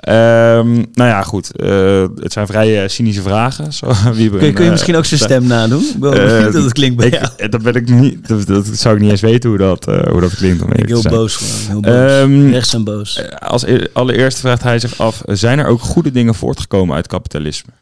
Ehm, nou ja, goed. eh, het zijn vrij eh, cynische vragen. Zo, Wiebe, kun, je, kun je eh, misschien ook zijn stem nadoen? Dat het klinkt bij ik, dat ben ik niet. Dat, dat zou ik niet eens weten hoe dat, hoe dat klinkt. Om Ik heel boos gewoon. Heel boos. Ehm, rechts en boos. Als e- allereerst vraagt hij zich af: zijn er ook goede dingen voortgekomen uit kapitalisme?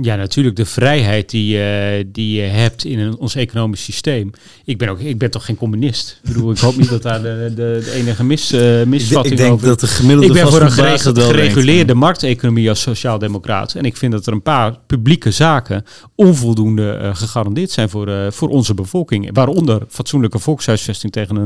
Ja, natuurlijk de vrijheid die, eh, die je hebt in een, ons economisch systeem. Ik ben, ook, ik ben toch geen communist? Ik bedoel, ik hoop niet dat daar de, de, de enige mis, ik, misvatting ik denk over dat de gemiddelde ik ben voor een gereguleerde markteconomie als sociaaldemocraat. En ik vind dat er een paar publieke zaken onvoldoende eh, gegarandeerd zijn voor, voor onze bevolking. Waaronder fatsoenlijke volkshuisvesting tegen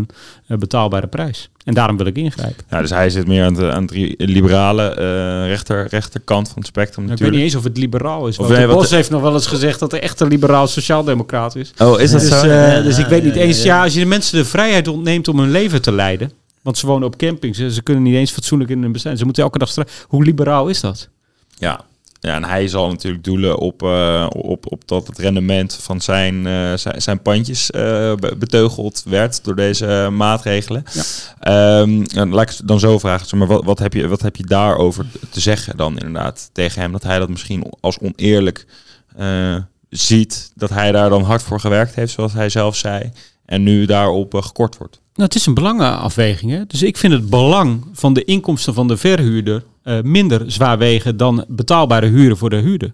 een betaalbare prijs. En daarom wil ik ingrijpen. Ja, dus hij zit meer aan de, aan de liberale eh, rechter, rechterkant van het spectrum Nou, ik weet natuurlijk. niet eens of het liberaal is. Of Want nee, de wat- Bos heeft nog wel eens gezegd dat er echt een liberaal sociaaldemocraat is. Oh, is dat Dus, zo? eh, dus ik weet niet eens, ja. als je de mensen de vrijheid ontneemt om hun leven te leiden. Want ze wonen op campings. Ze, ze kunnen niet eens fatsoenlijk in hun bestaan. Ze moeten elke dag strijden. Hoe liberaal is dat? Ja. Ja, en hij zal natuurlijk doelen op, eh, op, op dat het rendement van zijn, eh, zijn, zijn pandjes eh, be- beteugeld werd door deze maatregelen. Ja. En laat ik het dan zo vragen, maar wat, wat, heb je, wat heb je daarover te zeggen dan inderdaad tegen hem? Dat hij dat misschien als oneerlijk ziet, dat hij daar dan hard voor gewerkt heeft, zoals hij zelf zei, en nu daarop gekort wordt. Nou, het is een belangenafweging. Hè? Dus ik vind het belang van de inkomsten van de verhuurder minder zwaar wegen dan betaalbare huren voor de huurder.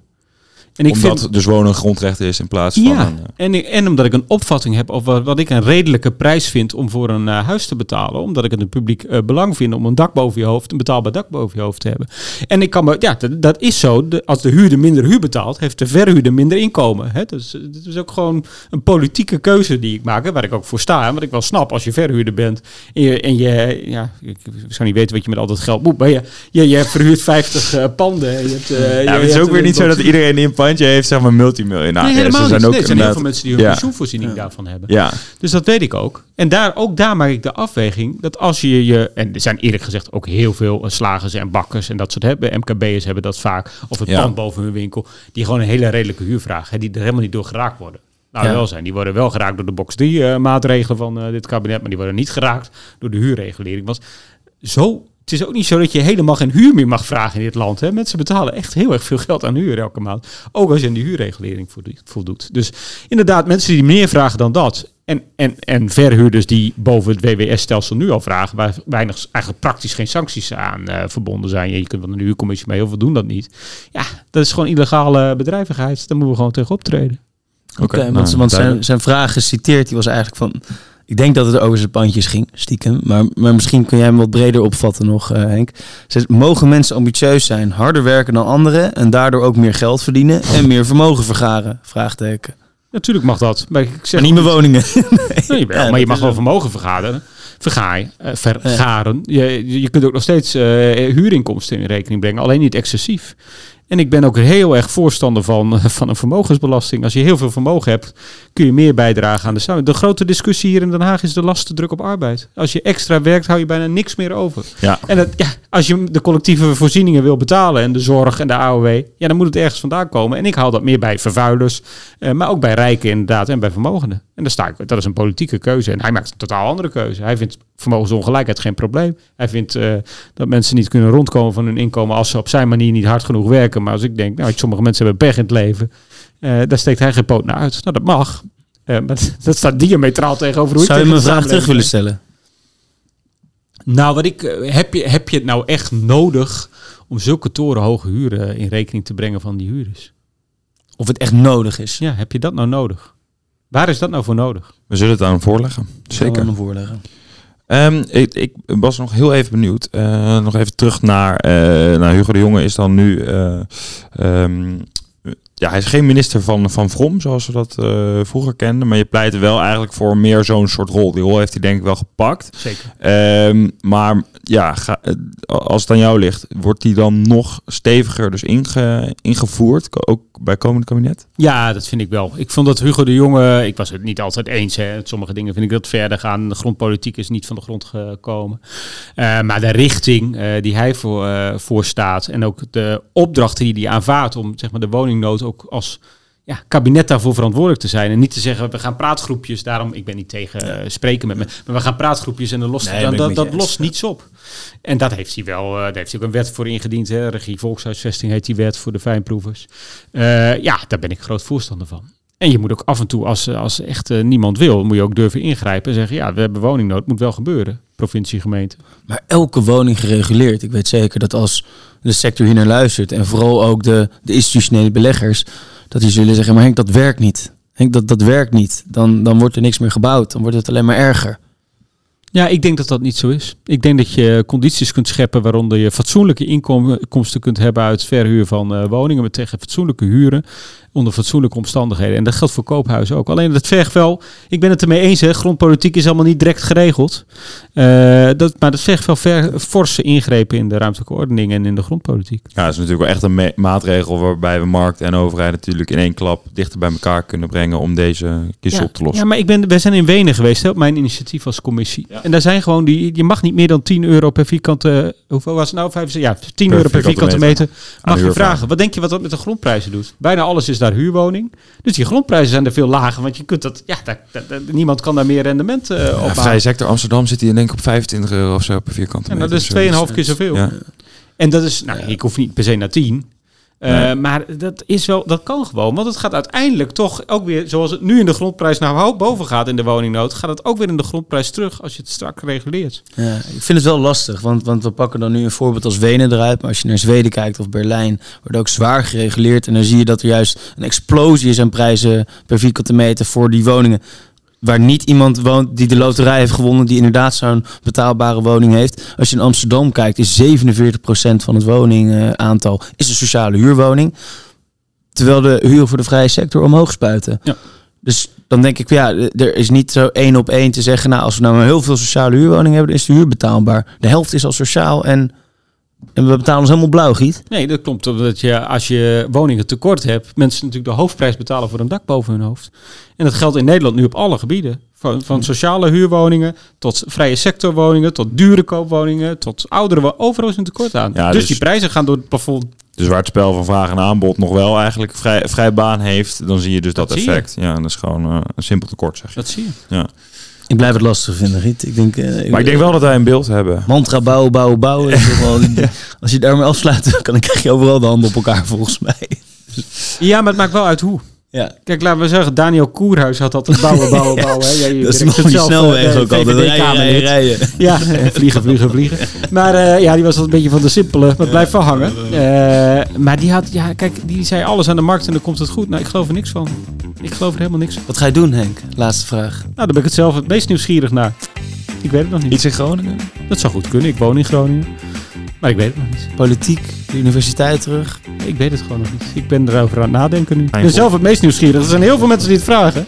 En ik Omdat vind, dus wonen een grondrecht is in plaats van ja, een... eh, en, en omdat ik een opvatting heb over wat, ik een redelijke prijs vind om voor een eh, huis te betalen. Omdat ik het een publiek eh, belang vind om een dak boven je hoofd, een betaalbaar dak boven je hoofd te hebben. En ik kan me, ja, dat, dat is zo. De, als de huurder minder huur betaalt, heeft de verhuurder minder inkomen. Hè? Dus het is ook gewoon een politieke keuze die ik maak, hè, waar ik ook voor sta. En wat ik wel snap als je verhuurder bent en je, en je ja, ik zou niet weten wat je met al dat geld moet, maar je, je, je verhuurt 50 eh, panden. en Je hebt, Ja, je het is ook weer niet zo dat iedereen die pandje heeft, zeg maar, multimiljonair. Nee, is. helemaal er zijn niet. ook Nee, er zijn heel veel mensen die hun Ja. pensioenvoorziening daarvan hebben. Ja, Dus dat weet ik ook. En daar, ook daar maak ik de afweging dat als je je... En er zijn eerlijk gezegd ook heel veel eh, slagers en bakkers en dat soort hebben. MKB'ers hebben dat vaak. Of het Ja. pand boven hun winkel. Die gewoon een hele redelijke huur vragen. Hè, die er helemaal niet door geraakt worden. Nou, Ja. wel zijn. Die worden wel geraakt door de box 3 eh, maatregelen van eh, dit kabinet, maar die worden niet geraakt door de huurregulering. Want zo, het is ook niet zo dat je helemaal geen huur meer mag vragen in dit land. Hè? Mensen betalen echt heel erg veel geld aan huur elke maand. Ook als je aan die huurregulering voldoet- voldoet. Dus inderdaad, mensen die meer vragen dan dat. En, en, en verhuurders die boven het WWS-stelsel nu al vragen, waar weinig, eigenlijk praktisch geen sancties aan eh, verbonden zijn. Je kunt wel een huurcommissie mee, heel veel doen dat niet. Ja, dat is gewoon illegale bedrijvigheid. Daar moeten we gewoon tegen optreden. Oké, nou, want, want zijn, zijn vraag geciteerd, die was eigenlijk van... Ik denk dat het over zijn pandjes ging, stiekem. Maar, maar misschien kun jij hem wat breder opvatten nog, eh, Henk. Zegt, mogen mensen ambitieus zijn, harder werken dan anderen... en daardoor ook meer geld verdienen en meer vermogen vergaren? Vraagteken. Natuurlijk mag dat. Maar ik zeg Maar niet meer woningen. Nee, wel, Ja, maar je mag wel een- vermogen vergaderen. Vergaaien, eh, vergaren. Je, je kunt ook nog steeds eh, huurinkomsten in rekening brengen, alleen niet excessief. En ik ben ook heel erg voorstander van, eh, van een vermogensbelasting. Als je heel veel vermogen hebt, kun je meer bijdragen aan de samenleving. De grote discussie hier in Den Haag is de lastendruk op arbeid. Als je extra werkt, hou je bijna niks meer over. Ja. En dat, ja, als je de collectieve voorzieningen wil betalen en de zorg en de AOW, ja, dan moet het ergens vandaan komen. En ik haal dat meer bij vervuilers, eh, maar ook bij rijken inderdaad en bij vermogenden. En daar sta ik, dat is een politieke keuze. En hij maakt een totaal andere keuze. Hij vindt vermogensongelijkheid geen probleem. Hij vindt eh, dat mensen niet kunnen rondkomen van hun inkomen als ze op zijn manier niet hard genoeg werken. Maar als ik denk, nou, sommige mensen hebben pech in het leven, eh, daar steekt hij geen poot naar uit. Nou, dat mag. Maar dat staat diametraal tegenover hoe ik Zou je me tegen een vraag terug willen stellen? Nou, wat ik, eh, heb, je, heb je het nou echt nodig om zulke torenhoge huren in rekening te brengen van die huurders? Of het echt nodig is? Ja, heb je dat nou nodig? Waar is dat nou voor nodig? We zullen het aan hem voorleggen. Zeker. Ik hem voorleggen. Ehm, ik, ik was nog heel even benieuwd. Eh, nog even terug naar, eh, naar Hugo de Jonge is dan nu. eh, ehm, ja, hij is geen minister van, van Vrom, zoals we dat eh, vroeger kenden. Maar je pleit wel eigenlijk voor meer zo'n soort rol. Die rol heeft hij denk ik wel gepakt. Zeker. Ehm, maar ja, ga, eh, als het aan jou ligt, wordt die dan nog steviger dus inge, ingevoerd? Ook bij komend kabinet? Ja, dat vind ik wel. Ik vond dat Hugo de Jonge, ik was het niet altijd eens. Hè. Sommige dingen vind ik dat verder gaan. De grondpolitiek is niet van de grond gekomen. Eh, maar de richting eh, die hij voor, eh, voor staat en ook de opdrachten die hij aanvaardt om zeg maar, de woningnood ook als ja, kabinet daarvoor verantwoordelijk te zijn. En niet te zeggen, we gaan praatgroepjes, daarom, ik ben niet tegen eh, spreken met me, maar we gaan praatgroepjes en dan lost Nee, dan, dat, lost niets op. En dat heeft hij wel, eh, daar heeft hij ook een wet voor ingediend. Hè. Regie Volkshuisvesting heet die wet voor de fijnproevers. Eh, ja, daar ben ik groot voorstander van. En je moet ook af en toe, als, als echt niemand wil, moet je ook durven ingrijpen en zeggen, ja, we hebben woningnood, moet wel gebeuren. Provincie, gemeente. Maar elke woning gereguleerd. Ik weet zeker dat als de sector hier naar luistert en vooral ook de, de institutionele beleggers, dat die zullen zeggen, maar Henk, dat werkt niet. Henk, dat, dat werkt niet. Dan, dan wordt er niks meer gebouwd. Dan wordt het alleen maar erger. Ja, ik denk dat dat niet zo is. Ik denk dat je condities kunt scheppen waaronder je fatsoenlijke inkomsten kunt hebben uit verhuur van eh, woningen met tegen fatsoenlijke huren onder fatsoenlijke omstandigheden. En dat geldt voor koophuizen ook. Alleen dat vergt wel, ik ben het ermee eens, hè, grondpolitiek is allemaal niet direct geregeld. Eh, dat, maar dat vergt wel ver, forse ingrepen in de ruimtelijke ordening en in de grondpolitiek. Ja, dat is natuurlijk wel echt een maatregel waarbij we markt en overheid natuurlijk in één klap dichter bij elkaar kunnen brengen om deze kist ja. op te lossen. Ja, maar ik ben, wij zijn in Wenen geweest hè, op mijn initiatief als commissie. En daar zijn gewoon die, je mag niet meer dan 10 euro per vierkante, hoeveel was het nou? 75, ja, 10 Per euro per vierkante vierkante meter, mag je vragen. Wat denk je wat dat met de grondprijzen doet? Bijna alles is daar huurwoning. Dus die grondprijzen zijn er veel lager, want je kunt dat, ja, daar, niemand kan daar meer rendement eh op Ja, halen. vrije sector Amsterdam zit hier denk ik op 25 euro of zo per vierkante En meter. dat is of zoiets. 2,5 keer zoveel. Ja. En dat is, nou, ik hoef niet per se naar 10. Eh, Nee. Maar dat is wel, dat kan gewoon. Want het gaat uiteindelijk toch ook weer, zoals het nu in de grondprijs naar hoog boven gaat in de woningnood, gaat het ook weer in de grondprijs terug als je het strak reguleert. Ja, ik vind het wel lastig, want, want we pakken dan nu een voorbeeld als Wenen eruit. Maar als je naar Zweden kijkt of Berlijn, wordt ook zwaar gereguleerd. En dan zie je dat er juist een explosie is aan prijzen per vierkante meter voor die woningen. Waar niet iemand woont die de loterij heeft gewonnen, die inderdaad zo'n betaalbare woning heeft. Als je in Amsterdam kijkt, is 47% van het woningaantal is een sociale huurwoning. Terwijl de huur voor de vrije sector omhoog spuiten. Ja. Dus dan denk ik, ja, er is niet zo één op één te zeggen, nou, als we nou maar heel veel sociale huurwoningen hebben, dan is de huur betaalbaar. De helft is al sociaal en, en we betalen ons helemaal blauw, Giet. Nee, dat klopt. Omdat je, als je woningen tekort hebt, mensen natuurlijk de hoofdprijs betalen voor een dak boven hun hoofd. En dat geldt in Nederland nu op alle gebieden. Van, van sociale huurwoningen tot vrije sectorwoningen, tot dure koopwoningen, tot oudere wo- Overal is een tekort aan. Ja, dus, dus- die prijzen gaan door het plafond. Dus waar het spel van vraag en aanbod nog wel eigenlijk vrij, vrij baan heeft, dan zie je dus dat, effect. Ja, dat is gewoon eh, een simpel tekort, zeg je. Dat zie je. Ik blijf het lastig vinden, Riet. Ik denk, eh, Maar ik denk wel dat wij een beeld hebben. Mantra bouwen, bouwen, bouwen. wel, Als je daarmee afsluit, dan krijg je overal de handen op elkaar, volgens mij. Ja, maar het maakt wel uit hoe. Ja, Kijk, laten we zeggen, Daniel Koerhuis had altijd bouwen, bouwen, bouwen. Hè? Ja, je dat is nog eh, snelweg de ook altijd. Rijden, rijden, rijden. Ja, eh, vliegen, vliegen, vliegen. Maar eh, ja, die was altijd een beetje van de simpele. Maar het blijft wel hangen. Eh, maar die had, ja, kijk, die zei alles aan de markt en dan komt het goed. Nou, ik geloof er niks van. Ik geloof er helemaal niks van. Wat ga je doen, Henk? Laatste vraag. Nou, daar ben ik het zelf het meest nieuwsgierig naar. Ik weet het nog niet. Iets in Groningen? Dat zou goed kunnen. Ik woon in Groningen. Maar ik weet het nog niet. Politiek, de universiteit terug. Ik weet het gewoon nog niet. Ik ben erover aan het nadenken nu. Ik ben zelf het meest nieuwsgierig. Er zijn heel veel mensen die het vragen.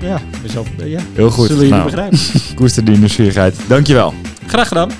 Ja, ik ben zelf, ja. Heel goed. Zullen jullie Nou, begrijpen. koester die nieuwsgierigheid. Dankjewel. Graag gedaan.